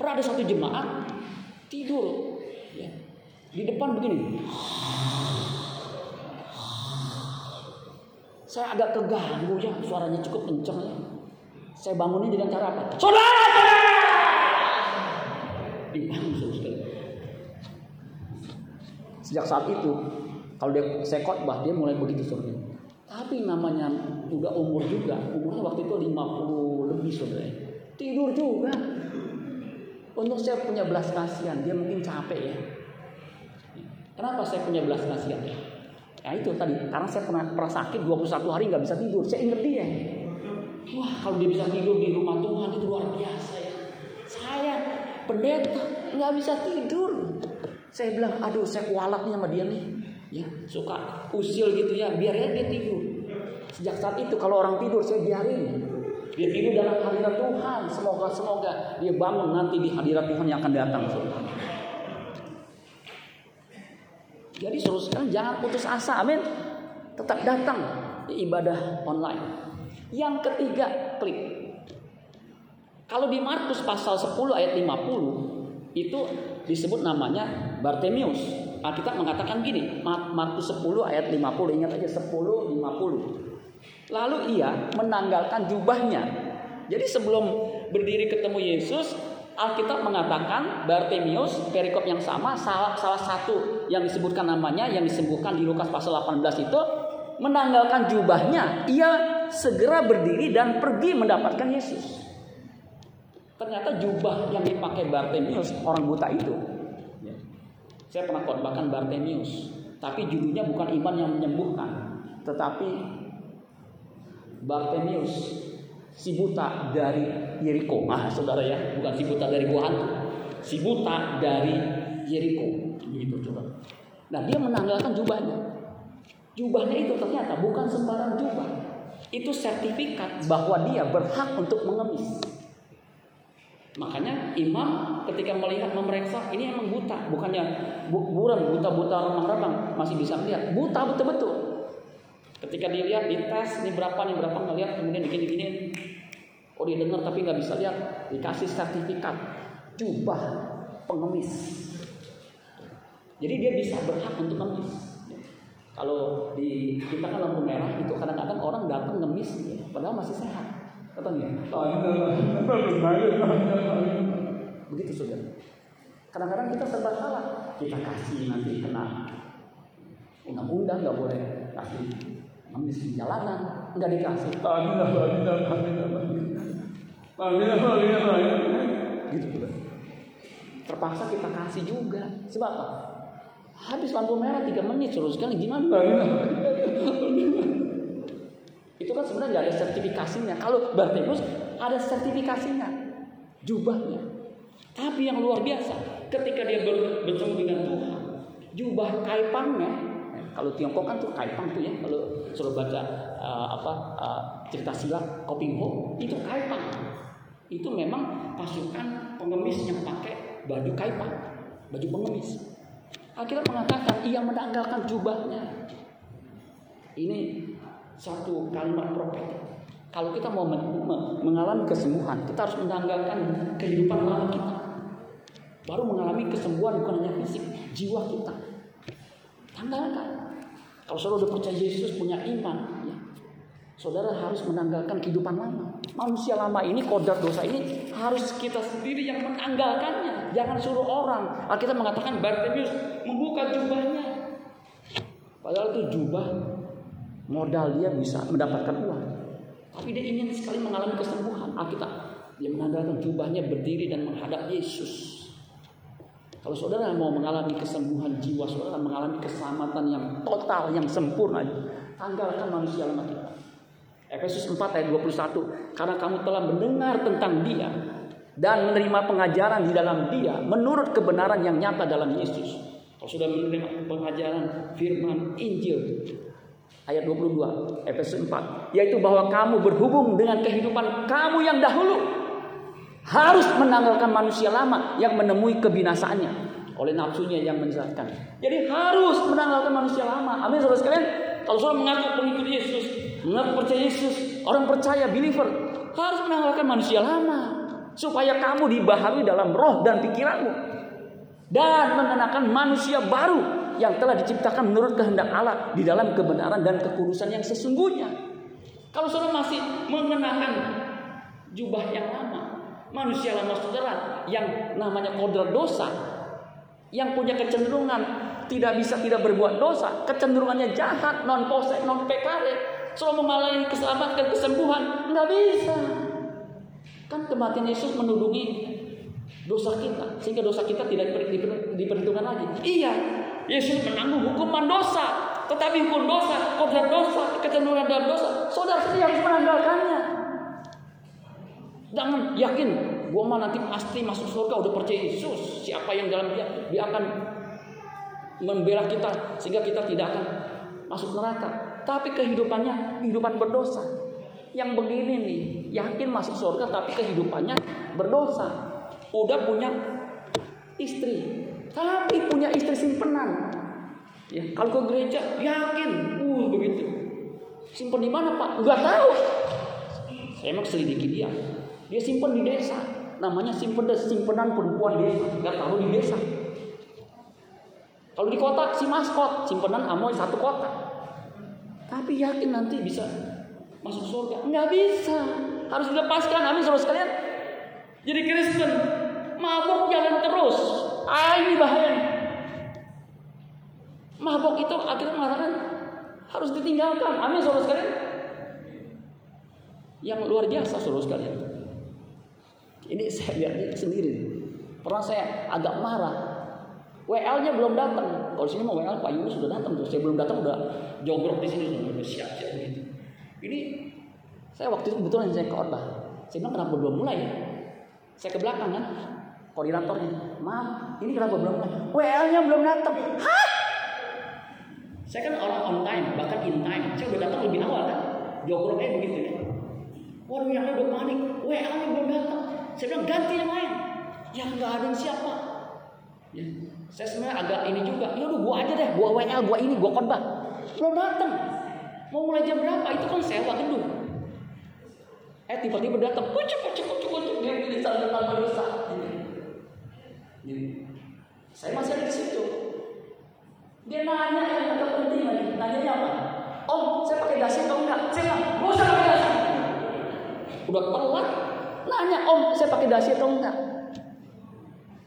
Pernah ada satu jemaat tidur. Ya. Di depan begini. Saya agak keganggu ya, suaranya cukup kenceng ya. Saya bangunnya dengan cara apa? Saudara, saudara! Dibangun sekali. Sejak saat itu, kalau dia saya khotbah dia mulai begitu saudara. Tapi namanya udah umur juga, umurnya waktu itu 50 lebih saudara. Tidur juga. Untuk saya punya belas kasihan, dia mungkin capek ya. Kenapa saya punya belas kasihan ya? Ya itu tadi, karena saya pernah, pernah sakit 21 hari nggak bisa tidur. Saya ingat dia. Wah kalau dia bisa tidur di rumah Tuhan itu luar biasa ya. Saya pendeta nggak bisa tidur. Saya bilang, aduh saya kualat sama dia nih. Ya, suka usil gitu ya, biar dia tidur. Sejak saat itu kalau orang tidur saya biarin. Dia tidur dalam hadirat Tuhan. Semoga semoga dia bangun nanti di hadirat Tuhan yang akan datang. Jadi suruh sekarang jangan putus asa, amin. Tetap datang di ibadah online. Yang ketiga, klik. Kalau di Markus pasal 10 ayat 50 itu disebut namanya Bartemius. Alkitab mengatakan gini, Markus 10 ayat 50, ingat aja 10 50. Lalu ia menanggalkan jubahnya. Jadi sebelum berdiri ketemu Yesus, Alkitab mengatakan Bartemius perikop yang sama salah, salah satu yang disebutkan namanya yang disebutkan di Lukas pasal 18 itu menanggalkan jubahnya ia segera berdiri dan pergi mendapatkan Yesus. Ternyata jubah yang dipakai Bartemius orang buta itu. Ya. Saya pernah khotbahkan Bartemius, tapi judulnya bukan iman yang menyembuhkan, tetapi Bartemius si buta dari Yeriko. Ah, saudara ya, bukan si buta dari gua hantu. Si buta dari Yeriko. Begitu coba. Nah, dia menanggalkan jubahnya. Jubahnya itu ternyata bukan sembarang jubah. Itu sertifikat bahwa dia berhak untuk mengemis. Makanya imam ketika melihat memeriksa ini emang buta, bukannya buram, buta-buta remang-remang masih bisa melihat. Buta betul-betul. Ketika dilihat di tes ini berapa nih berapa ngelihat kemudian begini-begini Oh dia dengar tapi nggak bisa lihat dikasih sertifikat jubah pengemis. Jadi dia bisa berhak untuk ngemis. Kalau di kita kan lampu merah itu kadang-kadang orang datang ngemis padahal masih sehat. Katanya. Begitu saudara. Kadang-kadang kita serba salah. Kita kasih nanti kena undang-undang nggak boleh kasih ngemis di jalanan nggak dikasih. Aminah, Aminah, Aminah, Aminah, Aminah, Aminah, gitu terpaksa kita kasih juga. Sebab apa? Habis lampu merah tiga menit terus kan gimana? Itu kan sebenarnya nggak ada sertifikasinya. Kalau Bartibus ada sertifikasinya. Jubahnya. Tapi yang luar biasa ketika dia bertemu dengan Tuhan jubah kaipangnya kalau Tiongkok kan tuh kaipang tuh ya. Kalau suruh baca uh, apa uh, cerita silat Kopingho itu kaipang. Itu memang pasukan pengemis yang pakai baju kaipang baju pengemis. Akhirnya mengatakan ia menanggalkan jubahnya. Ini satu kalimat profetik. Kalau kita mau mengalami kesembuhan kita harus menanggalkan kehidupan lama kita. Baru mengalami kesembuhan bukan hanya fisik jiwa kita. Tanggalkan kalau saudara sudah percaya Yesus punya iman ya, saudara harus menanggalkan kehidupan lama. Manusia lama ini kodrat dosa ini harus kita sendiri yang menanggalkannya. Jangan suruh orang. Kita mengatakan Bartimius membuka jubahnya. Padahal itu jubah modal dia bisa mendapatkan uang. Tapi dia ingin sekali mengalami kesembuhan. Alkitab dia menanggalkan jubahnya berdiri dan menghadap Yesus kalau saudara mau mengalami kesembuhan jiwa, saudara mengalami keselamatan yang total, yang sempurna, tanggalkan manusia lemah kita. Efesus 4 ayat 21. Karena kamu telah mendengar tentang dia dan menerima pengajaran di dalam dia menurut kebenaran yang nyata dalam Yesus. Kalau sudah menerima pengajaran firman Injil ayat 22 Efesus 4 yaitu bahwa kamu berhubung dengan kehidupan kamu yang dahulu harus menanggalkan manusia lama yang menemui kebinasaannya oleh nafsunya yang menyesatkan. Jadi harus menanggalkan manusia lama. Amin saudara sekalian. Kalau saudara mengaku pengikut Yesus, mengaku percaya Yesus, orang percaya believer harus menanggalkan manusia lama supaya kamu dibaharui dalam roh dan pikiranmu dan mengenakan manusia baru yang telah diciptakan menurut kehendak Allah di dalam kebenaran dan kekudusan yang sesungguhnya. Kalau saudara masih mengenakan jubah yang lama, manusia lama saudara yang namanya kodrat dosa yang punya kecenderungan tidak bisa tidak berbuat dosa kecenderungannya jahat non posek non pekare selalu mengalami keselamatan kesembuhan nggak bisa. Kan kematian Yesus menudungi dosa kita sehingga dosa kita tidak diperhitungkan lagi. Iya Yesus menanggung hukuman dosa tetapi hukum dosa kodrat dosa kecenderungan dalam dosa saudara sendiri harus menanggalkannya Jangan yakin, gua mah nanti pasti masuk surga udah percaya Yesus. Siapa yang dalam dia, dia akan membela kita sehingga kita tidak akan masuk neraka. Tapi kehidupannya kehidupan berdosa. Yang begini nih, yakin masuk surga tapi kehidupannya berdosa. Udah punya istri, tapi punya istri simpenan. Ya, kalau ke gereja yakin, uh begitu. Simpen di mana pak? Gak tahu. Saya emang selidiki dia. Dia simpan di desa. Namanya simpan simpenan perempuan desa. Gak tahu di desa. Kalau di kota si maskot, simpenan amoy satu kota. Tapi yakin nanti bisa masuk surga? Nggak bisa. Harus dilepaskan. Amin saudara sekalian. Jadi Kristen mabuk jalan terus. Ah ini bahaya. Mabuk itu akhirnya mengatakan harus ditinggalkan. Amin saudara sekalian. Yang luar biasa saudara sekalian. Ini saya lihat sendiri. Pernah saya agak marah. WL-nya belum datang. Kalau sini mau WL Pak Yunus sudah datang tuh. Saya belum datang udah jogrok di sini sudah siap-siap gitu. Ini saya waktu itu kebetulan saya ke khotbah. Saya bilang kenapa belum mulai ya? Saya ke belakang kan, koordinatornya. Maaf, ini kenapa belum mulai? WL-nya belum datang. Hah? Saya kan orang on time, bahkan in time. Saya udah datang lebih awal kan. Jogroknya begitu ya. Waduh yang udah panik, WL-nya belum datang. Saya bilang ganti yang lain. Yang nggak ada siapa. Ya. Saya sebenarnya agak ini juga. Ya udah gua aja deh, gua WL, gua ini, gua khotbah. Belum datang. Mau mulai jam berapa? Itu kan sewa gedung. Eh tiba-tiba datang, kucuk kucuk kucuk kucuk dia pilih sambil tanpa dosa. Ini. Saya masih ada di situ. Dia nanya yang agak penting lagi. Nanya apa? Om, saya pakai dasi atau enggak? Saya bilang, gak usah pakai dasi. Udah telat, Nanya om, saya pakai dasi atau enggak?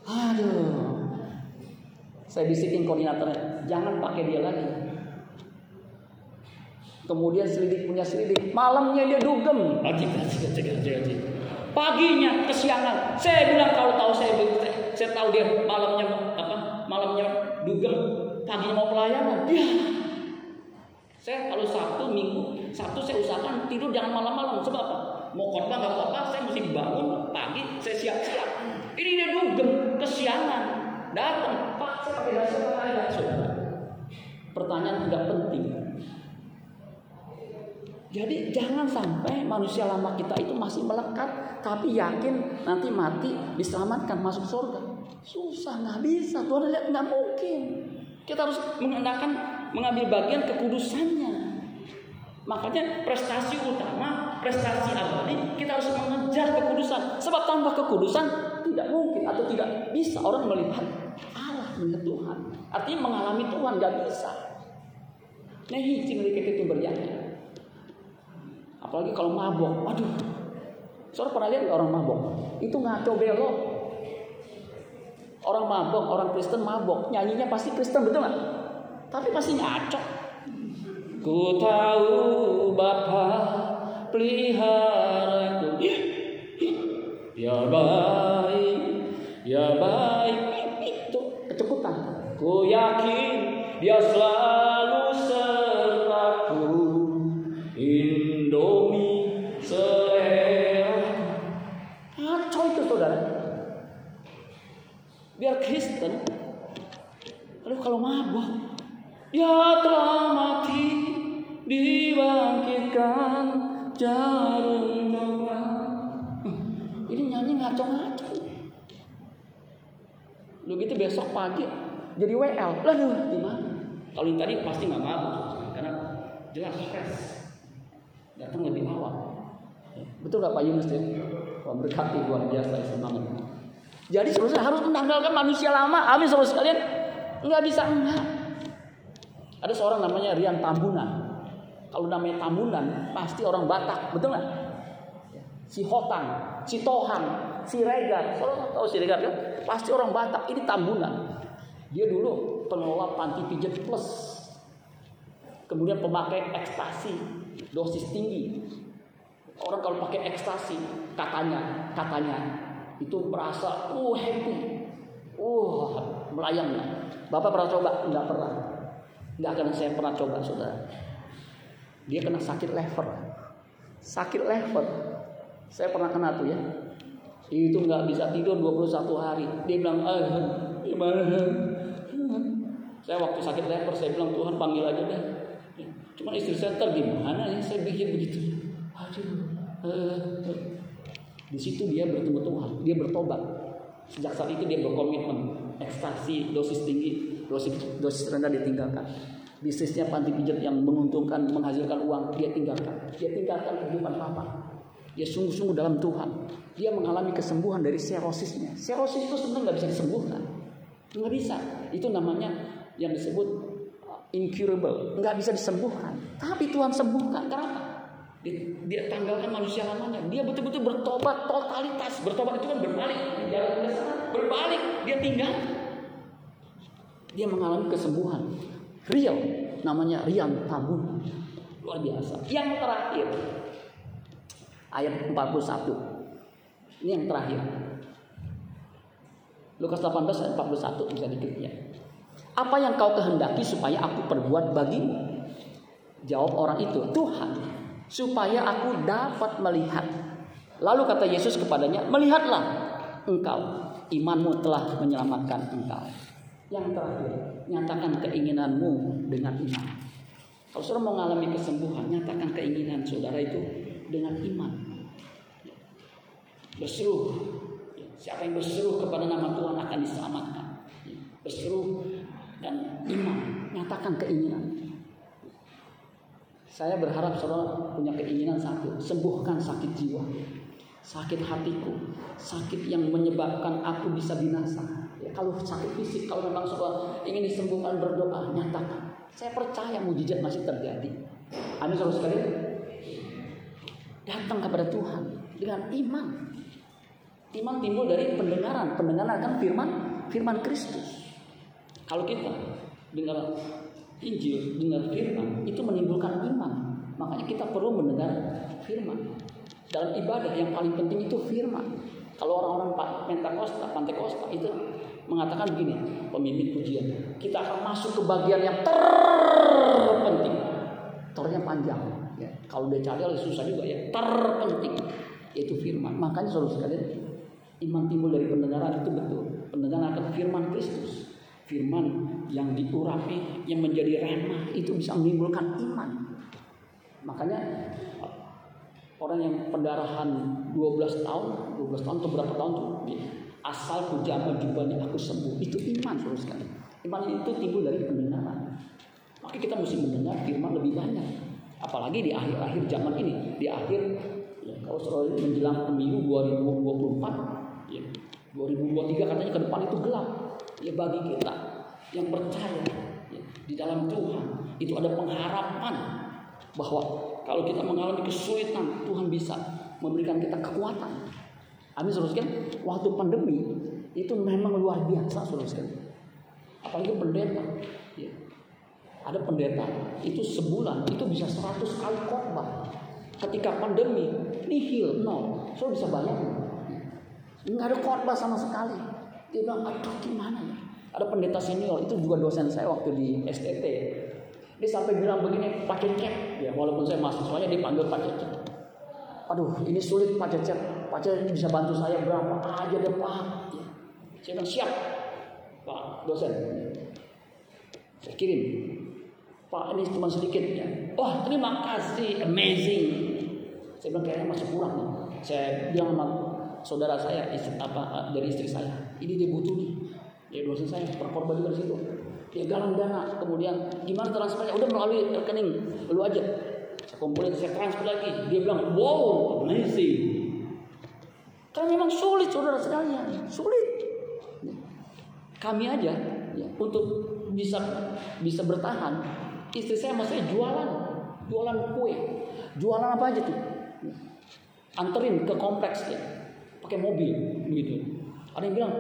Aduh. Saya bisikin koordinatornya, jangan pakai dia lagi. Kemudian selidik punya selidik. Malamnya dia dugem. Haji, haji, haji, haji, haji. Paginya kesiangan. Saya bilang kalau tahu saya saya tahu dia malamnya apa? Malamnya dugem, paginya mau pelayanan. Dia saya kalau Sabtu, Minggu, Sabtu saya usahakan tidur jangan malam-malam. Sebab apa? Mau khotbah nggak khotbah, saya mesti bangun pagi, saya siap-siap. Ini dia dugem, kesiangan. Datang, Pak, saya pakai dasar apa? Pertanyaan tidak penting. Jadi jangan sampai manusia lama kita itu masih melekat, tapi yakin nanti mati diselamatkan masuk surga. Susah nggak bisa, Tuhan lihat nggak mungkin. Kita harus mengandalkan mengambil bagian kekudusannya. Makanya prestasi utama, prestasi abadi kita harus mengejar kekudusan. Sebab tanpa kekudusan tidak mungkin atau tidak bisa orang melihat Allah melihat Tuhan. Artinya mengalami Tuhan nggak bisa. Nehi cing itu berjaya. Apalagi kalau mabok, waduh. Saudara pernah lihat orang mabok? Itu ngaco belok. Orang mabok, orang Kristen mabok, nyanyinya pasti Kristen betul nggak? Tapi pasti ngaco. Ku tahu Bapa pelihara ku. Ya baik, ya baik. Itu kecekutan. Ku yakin dia selalu sertaku. Indomie selera. Ngaco itu saudara. Biar Kristen. Lalu kalau mabuk. Ya telah mati dibangkitkan jarum Ini nyanyi ngaco-ngaco. Lu gitu besok pagi jadi WL. Lalu gimana? Kalau yang tadi pasti nggak mabuk karena jelas stres. Datang lebih awal. Betul nggak Pak Yunus ya? Wah berkati luar biasa semangat. Jadi seharusnya harus menanggalkan manusia lama. Amin saudara sekalian. Nggak bisa enggak. Ada seorang namanya Rian Tambunan. Kalau namanya Tambunan pasti orang Batak, betul nggak? Si Hotang, si Tohang, si Regar. Saudara tahu si Regar kan? Pasti orang Batak. Ini Tambunan. Dia dulu pengelola panti pijat plus. Kemudian pemakai ekstasi, dosis tinggi. Orang kalau pakai ekstasi, katanya, katanya itu merasa, uh happy, uh melayang. Bapak pernah coba? Enggak pernah. Enggak akan saya pernah coba, saudara. Dia kena sakit lever, sakit lever. Saya pernah kena tuh ya. Itu nggak bisa tidur 21 hari. Dia bilang, ah, gimana? Saya waktu sakit lever, saya bilang Tuhan panggil aja deh. Cuma istri saya ntar gimana ya? Saya bikin begitu. Aduh. Di situ dia bertemu Tuhan, dia bertobat. Sejak saat itu dia berkomitmen, ekstasi, dosis tinggi, dosis dosis rendah ditinggalkan. Bisnisnya panti pijat yang menguntungkan, menghasilkan uang, dia tinggalkan. Dia tinggalkan kehidupan papa. Dia sungguh-sungguh dalam Tuhan. Dia mengalami kesembuhan dari serosisnya. Serosis itu sebenarnya nggak bisa disembuhkan, nggak bisa. Itu namanya yang disebut incurable, nggak bisa disembuhkan. Tapi Tuhan sembuhkan. Kenapa? Dia, dia tanggalkan manusia lamanya. Dia betul-betul bertobat totalitas. Bertobat itu kan berbalik. Berbalik. Dia tinggal. Dia mengalami kesembuhan. Real. Namanya Rian Tabun. Luar biasa. Yang terakhir. Ayat 41. Ini yang terakhir. Lukas 18 ayat 41 bisa diklik ya. Apa yang kau kehendaki supaya aku perbuat bagimu? Jawab orang itu, Tuhan, supaya aku dapat melihat. Lalu kata Yesus kepadanya, melihatlah engkau, imanmu telah menyelamatkan engkau. Yang terakhir, nyatakan keinginanmu dengan iman. Kalau saudara mengalami kesembuhan, nyatakan keinginan saudara itu dengan iman. Berseru, siapa yang berseru kepada nama Tuhan akan diselamatkan. Berseru dan iman, nyatakan keinginan. Saya berharap saudara punya keinginan satu, sembuhkan sakit jiwa, sakit hatiku, sakit yang menyebabkan aku bisa binasa. Kalau sakit fisik, kalau memang saudara ingin disembuhkan berdoa, nyatakan. Saya percaya mujizat masih terjadi. Amin saudara sekalian. Datang kepada Tuhan dengan iman. Iman timbul dari pendengaran, pendengaran kan firman, firman Kristus. Kalau kita dengar Injil, dengar firman, itu menimbulkan iman. Makanya kita perlu mendengar firman. Dalam ibadah yang paling penting itu firman. Kalau orang-orang Pentakosta, Pentakosta itu mengatakan begini, pemimpin pujian, kita akan masuk ke bagian yang terpenting. Ternya panjang. Ya. Kalau dia cari susah juga ya. Terpenting yaitu firman. Makanya saudara sekalian, iman timbul dari pendengaran itu betul. Pendengaran akan firman Kristus. Firman yang diurapi, yang menjadi remah itu bisa menimbulkan iman. Makanya orang yang pendarahan 12 tahun, 12 tahun atau berapa tahun tuh, asal ku jamah jubahnya aku sembuh. Itu iman saudara sekalian. Iman itu timbul dari pendengaran. Maka kita mesti mendengar firman lebih banyak. Apalagi di akhir-akhir zaman ini, di akhir ya, kalau menjelang pemilu 2024, ya, 2023 katanya ke depan itu gelap. Ya bagi kita yang percaya ya, di dalam Tuhan itu ada pengharapan bahwa kalau kita mengalami kesulitan, Tuhan bisa memberikan kita kekuatan. Amin, saudara Waktu pandemi itu memang luar biasa, saudara Apalagi pendeta. Ya. Ada pendeta itu sebulan itu bisa 100 kali khotbah. Ketika pandemi, nihil, nol. Saudara bisa bayangin. Nggak ada khotbah sama sekali. Dia bilang, aduh gimana ya? Ada pendeta senior, itu juga dosen saya waktu di STT. Dia sampai bilang begini, Pak Cecep. Ya, walaupun saya mahasiswanya dipanggil Pak Cecep. Aduh, ini sulit Pak Cecep. Pak ini bisa bantu saya berapa aja deh Pak. Ya. Saya bilang siap, Pak dosen. Saya kirim. Pak ini cuma sedikit ya. Oh terima kasih, amazing. Saya bilang kayaknya masih kurang nih. Saya bilang sama saudara saya, istri, apa dari istri saya, ini dia butuh nih. Ya dosen saya perkorban juga di situ dia galang dana kemudian gimana transfernya udah melalui rekening lu aja saya kumpulin saya transfer lagi dia bilang wow amazing karena memang sulit saudara sekalian. Sulit. Kami aja ya, untuk bisa bisa bertahan istri saya masih jualan jualan kue. Jualan apa aja tuh? Anterin ke kompleks ya pakai mobil begitu. Ada yang bilang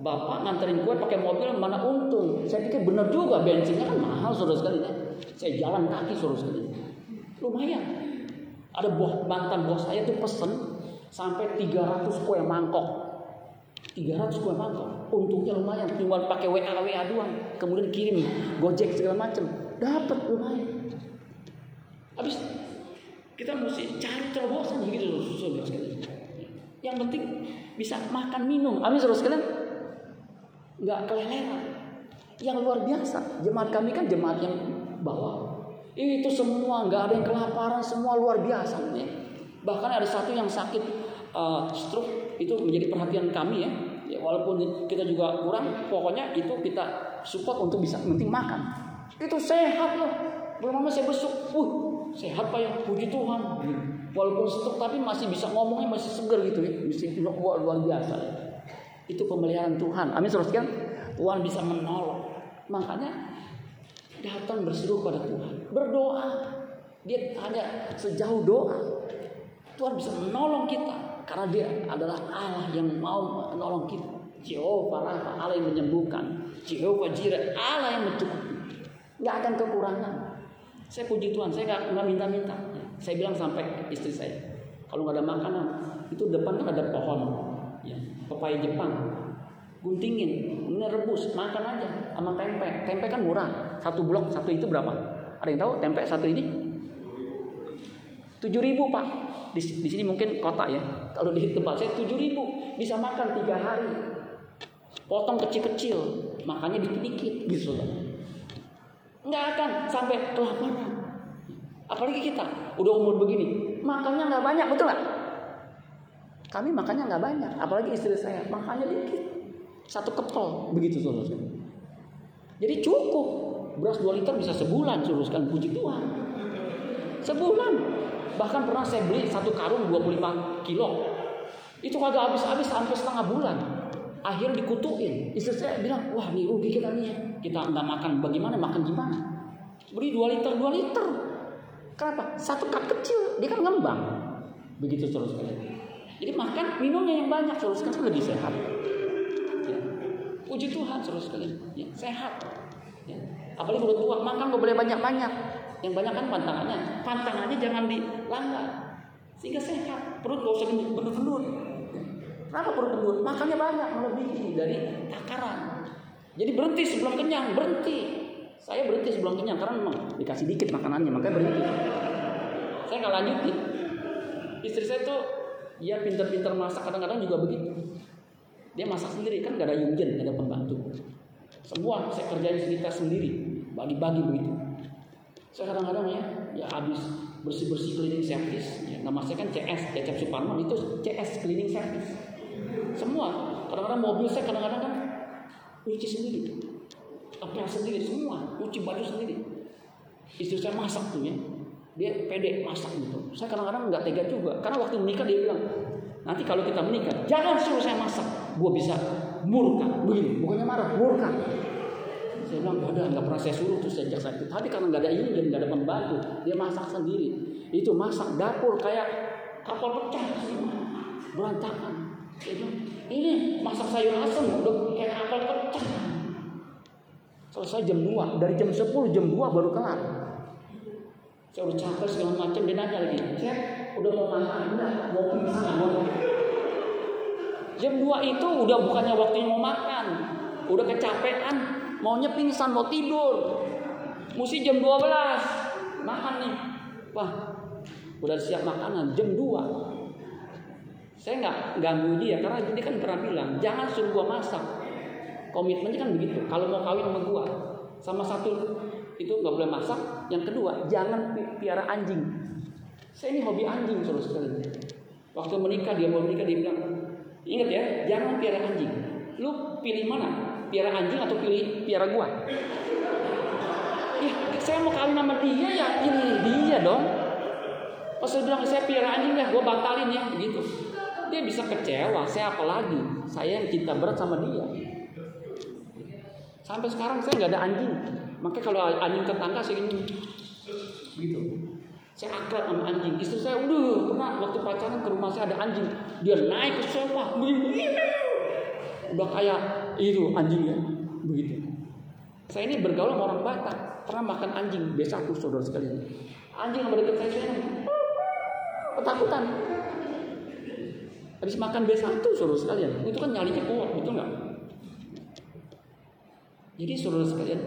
bapak nganterin kue pakai mobil mana untung? Saya pikir benar juga bensinnya kan mahal saudara sekali ya. saya jalan kaki saudara sekali lumayan. Ada buah mantan bos saya tuh pesen sampai 300 kue mangkok. 300 kue mangkok. Untungnya lumayan. Cuma pakai WA WA doang. Kemudian kirim gojek segala macam dapat lumayan. Habis kita mesti cari terobosan begitu saudara sekalian yang penting bisa makan minum. Amin saudara sekalian nggak keleleran. Yang luar biasa, jemaat kami kan jemaat yang bawah. Itu semua nggak ada yang kelaparan, semua luar biasa. Bahkan ada satu yang sakit uh, stroke itu menjadi perhatian kami ya. ya. Walaupun kita juga kurang, pokoknya itu kita support untuk bisa penting makan. Itu sehat loh. Belum lama saya besuk, uh sehat pak ya, puji Tuhan. Walaupun stroke tapi masih bisa ngomongnya masih segar gitu ya, masih luar, luar biasa. Ya. Itu pemeliharaan Tuhan. Amin saudara sekalian. Tuhan bisa menolong. Makanya datang berseru pada Tuhan. Berdoa. Dia hanya sejauh doa. Tuhan bisa menolong kita. Karena dia adalah Allah yang mau menolong kita. Jehovah Rafa, Allah yang menyembuhkan. Jehovah Jireh, Allah yang mencukupi. Gak akan kekurangan. Saya puji Tuhan, saya gak, gak minta-minta. Saya bilang sampai istri saya, kalau nggak ada makanan, itu depan kan ada pohon ya, pepaya Jepang guntingin ini rebus makan aja sama tempe tempe kan murah satu blok satu itu berapa ada yang tahu tempe satu ini tujuh ribu pak. Di, di sini mungkin kota ya. Kalau di tempat saya ribu. Bisa makan tiga hari. Potong kecil-kecil. Makannya dikit-dikit gitu nggak akan sampai kelaparan. Apalagi kita udah umur begini makannya nggak banyak betul nggak? Kami makannya nggak banyak, apalagi istri saya makannya dikit, satu kepel begitu saudara Jadi cukup. Beras 2 liter bisa sebulan sekalian puji Tuhan. Sebulan. Bahkan pernah saya beli satu karung 25 kilo. Itu kagak habis-habis sampai setengah bulan. Akhirnya dikutuin. Istri saya bilang, wah ini rugi kita nih. Kita nggak makan bagaimana, makan gimana. Beli 2 liter, 2 liter. Kenapa? Satu cup kecil, dia kan ngembang. Begitu terus sekalian. Jadi makan minumnya yang banyak terus kan lebih sehat. Ya. Puji Tuhan terus sekalian, ya, sehat. Ya. Apalagi udah tua makan gak boleh banyak-banyak. Yang banyak kan pantangannya. Pantangannya jangan dilanggar. Sehingga sehat. Perut gak usah gendut-gendut. Kenapa perut gendut? Makannya banyak, melebihi dari takaran. Jadi berhenti sebelum kenyang, berhenti. Saya berhenti sebelum kenyang karena memang dikasih dikit makanannya, makanya berhenti. Saya nggak lanjutin. Istri saya tuh ya pintar-pintar masak kadang-kadang juga begitu. Dia masak sendiri kan gak ada yungjen, gak ada pembantu. Semua saya kerjain sendiri sendiri, bagi-bagi begitu. Saya kadang-kadang ya, ya habis bersih-bersih cleaning service, ya, nama saya kan CS, Cecep Suparman itu CS cleaning service. Semua, kadang-kadang mobil saya kadang-kadang kan nyuci sendiri, apa sendiri semua, nyuci baju sendiri. Istri saya masak tuh ya, dia pede masak gitu. Saya kadang-kadang nggak tega juga, karena waktu menikah dia bilang, nanti kalau kita menikah, jangan suruh saya masak, gue bisa murka, begini, bukannya marah, murka. Saya bilang, udah nggak pernah saya suruh tuh sejak saat itu. Tapi karena nggak ada ini jadi nggak ada pembantu, dia masak sendiri. Itu masak dapur kayak kapal pecah berantakan. Saya bilang, ini masak sayur asem udah kayak kapal pecah. Selesai jam 2, dari jam 10 jam 2 baru kelar. Saya udah capek segala macam dia nanya lagi. Saya udah mau makan enggak? Mau pingsan mau. Jam 2 itu udah bukannya waktunya mau makan. Udah kecapean, maunya pingsan, mau tidur. Mesti jam 12 makan nih. Wah, udah siap makanan jam 2. Saya nggak ganggu dia karena dia kan pernah bilang jangan suruh gua masak. Komitmennya kan begitu. Kalau mau kawin sama gua, sama satu itu nggak boleh masak. Yang kedua, jangan piara anjing. Saya ini hobi anjing terus sekali. Waktu menikah dia mau menikah dia bilang, ingat ya, jangan piara anjing. Lu pilih mana? Piara anjing atau pilih piara gua? Ya, saya mau kawin sama dia ya pilih dia dong. Pas saya bilang saya piara anjing ya, gua batalin ya, begitu. Dia bisa kecewa, saya apalagi? Saya yang cinta berat sama dia. Sampai sekarang saya nggak ada anjing. Makanya kalau anjing tetangga saya ingin gitu. Saya akrab sama anjing. Istri saya udah pernah waktu pacaran ke rumah saya ada anjing. Dia naik ke sofa, udah kayak itu anjingnya begitu. Saya ini bergaul sama orang Batak, pernah makan anjing B1 saudara sekalian. Anjing yang berdekat saya, saya ketakutan. Habis makan B1 saudara sekalian, itu kan nyalinya kuat, betul nggak? Jadi saudara sekalian,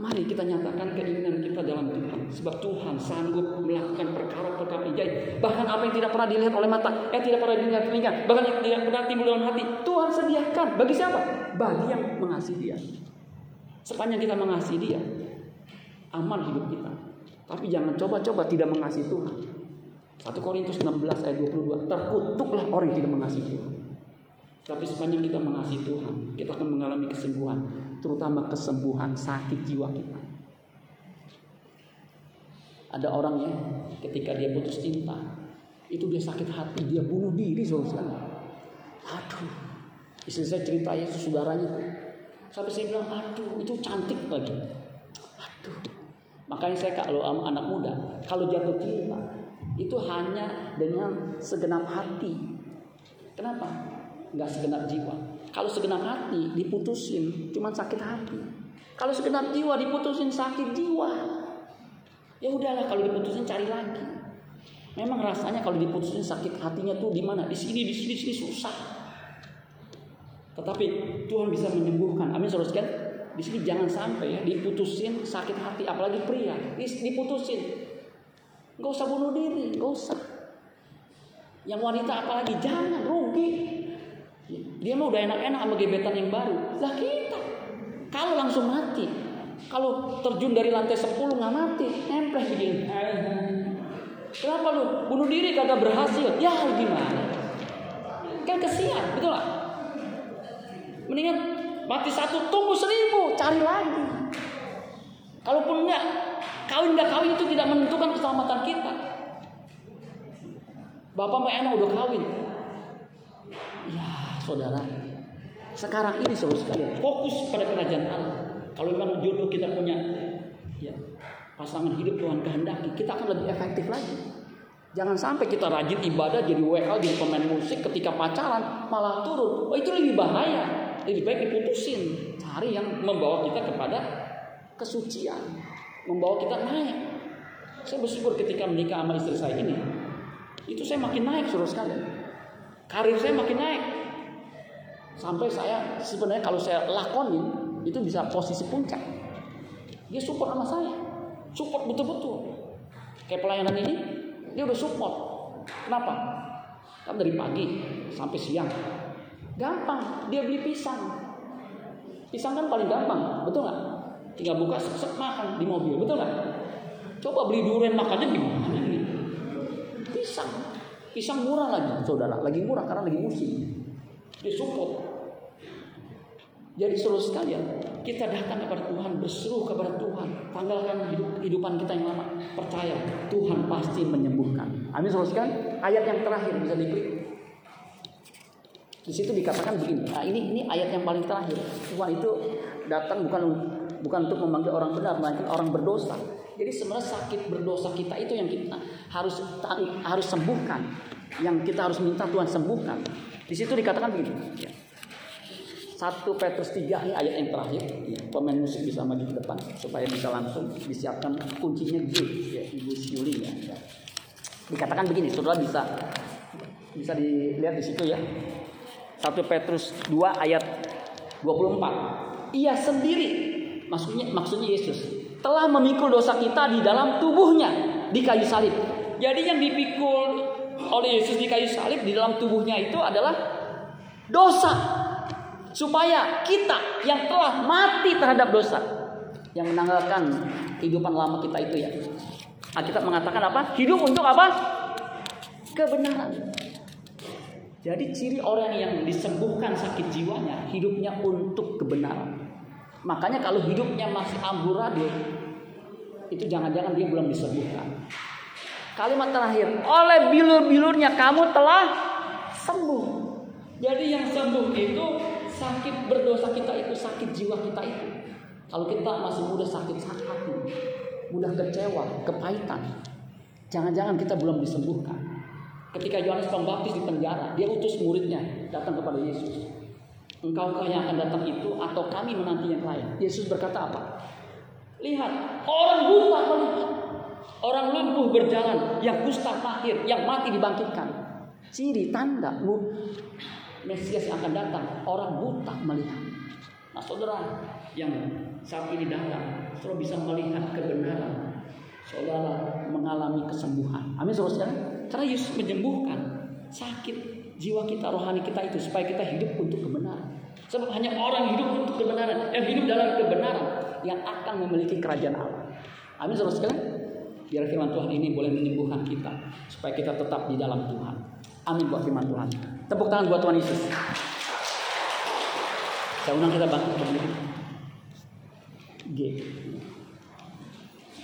mari kita nyatakan keinginan kita dalam Tuhan. Sebab Tuhan sanggup melakukan perkara-perkara ajaib. Bahkan apa yang tidak pernah dilihat oleh mata, eh tidak pernah dilihat telinga, bahkan yang tidak pernah timbul dalam hati, Tuhan sediakan. Bagi siapa? Bagi yang mengasihi Dia. Sepanjang kita mengasihi Dia, aman hidup kita. Tapi jangan coba-coba tidak mengasihi Tuhan. 1 Korintus 16 ayat 22. Terkutuklah orang yang tidak mengasihi Tuhan. Tapi sepanjang kita mengasihi Tuhan, kita akan mengalami kesembuhan, terutama kesembuhan sakit jiwa kita. Ada orang ya, ketika dia putus cinta, itu dia sakit hati, dia bunuh diri saudara Aduh, istri saya cerita ya saudaranya, sampai saya bilang, aduh, itu cantik lagi. Aduh, makanya saya kalau sama anak muda, kalau jatuh cinta, itu hanya dengan segenap hati. Kenapa? nggak segenap jiwa. Kalau segenap hati diputusin, cuma sakit hati. Kalau segenap jiwa diputusin sakit jiwa. Ya udahlah kalau diputusin cari lagi. Memang rasanya kalau diputusin sakit hatinya tuh di mana? Di sini, di sini, di sini susah. Tetapi Tuhan bisa menyembuhkan. Amin saudara sekalian. Di sini jangan sampai ya diputusin sakit hati, apalagi pria. Diputusin, nggak usah bunuh diri, nggak usah. Yang wanita apalagi jangan rugi. Dia mah udah enak-enak sama gebetan yang baru. Lah kita kalau langsung mati, kalau terjun dari lantai 10 nggak mati, nempel begini. Kenapa lu bunuh diri kagak berhasil? Ya gimana? Kan kesian, betul lah. Mendingan mati satu, tunggu seribu, cari lagi. Kalaupun enggak, kawin nggak kawin itu tidak menentukan keselamatan kita. Bapak mau enak udah kawin. Ya, saudara. Sekarang ini saudara sekalian, fokus pada kerajaan Allah. Kalau memang jodoh kita punya ya, pasangan hidup Tuhan kehendaki, kita akan lebih efektif lagi. Jangan sampai kita rajin ibadah jadi WL, jadi pemain musik ketika pacaran malah turun. Oh, itu lebih bahaya. Lebih baik diputusin. Cari yang membawa kita kepada kesucian. Membawa kita naik. Saya bersyukur ketika menikah sama istri saya ini, itu saya makin naik suruh sekalian. Karir saya makin naik. Sampai saya sebenarnya kalau saya lakonin itu bisa posisi puncak. Dia support sama saya. Support betul-betul. Kayak pelayanan ini, dia udah support. Kenapa? Kan dari pagi sampai siang. Gampang, dia beli pisang. Pisang kan paling gampang, betul nggak? Tinggal buka, set makan di mobil, betul nggak? Coba beli durian makannya gimana ini? Pisang, pisang murah lagi, saudara. Lagi murah karena lagi musim. Dia support. Jadi seluruh sekalian, kita datang kepada Tuhan, berseru kepada Tuhan, tanggalkan hidup, kehidupan kita yang lama. Percaya, Tuhan pasti menyembuhkan. Amin seluruh sekalian. Ayat yang terakhir bisa diklik. Di situ dikatakan begini. Nah, ini ini ayat yang paling terakhir. Tuhan itu datang bukan bukan untuk memanggil orang benar, melainkan orang berdosa. Jadi sebenarnya sakit berdosa kita itu yang kita harus harus sembuhkan, yang kita harus minta Tuhan sembuhkan. Di situ dikatakan begini. Ya. 1 Petrus 3 ini ayat yang terakhir. Ya, pemain musik bisa maju ke depan supaya bisa langsung disiapkan kuncinya G ya, Ibu Syuli ya. ya. Dikatakan begini, saudara bisa bisa dilihat di situ ya. 1 Petrus 2 ayat 24. Ia sendiri maksudnya maksudnya Yesus telah memikul dosa kita di dalam tubuhnya di kayu salib. Jadi yang dipikul oleh Yesus di kayu salib di dalam tubuhnya itu adalah dosa supaya kita yang telah mati terhadap dosa yang menanggalkan kehidupan lama kita itu ya. Alkitab mengatakan apa? Hidup untuk apa? Kebenaran. Jadi ciri orang yang disembuhkan sakit jiwanya, hidupnya untuk kebenaran. Makanya kalau hidupnya masih amburadul, itu jangan-jangan dia belum disembuhkan. Kalimat terakhir, oleh bilur-bilurnya kamu telah sembuh. Jadi yang sembuh itu sakit berdosa kita itu sakit jiwa kita itu. Kalau kita masih muda sakit hati, mudah kecewa, kepahitan. Jangan-jangan kita belum disembuhkan. Ketika Yohanes Pembaptis di penjara, dia utus muridnya datang kepada Yesus. Engkau yang akan datang itu atau kami menanti yang lain? Yesus berkata apa? Lihat, orang buta melihat. Orang lumpuh berjalan, yang kusta mahir, yang mati dibangkitkan. Ciri tanda Mesias yang akan datang, orang buta melihat. Nah saudara yang saat ini datang, saudara bisa melihat kebenaran. Saudara mengalami kesembuhan. Amin saudara Karena Yesus menyembuhkan sakit jiwa kita, rohani kita itu supaya kita hidup untuk kebenaran. Sebab hanya orang hidup untuk kebenaran, yang hidup dalam kebenaran yang akan memiliki kerajaan Allah. Amin saudara sekalian. Biar firman Tuhan ini boleh menyembuhkan kita supaya kita tetap di dalam Tuhan. Amin buat firman Tuhan. Tepuk tangan buat Tuhan Yesus. Saya undang kita bangkit berdiri. G.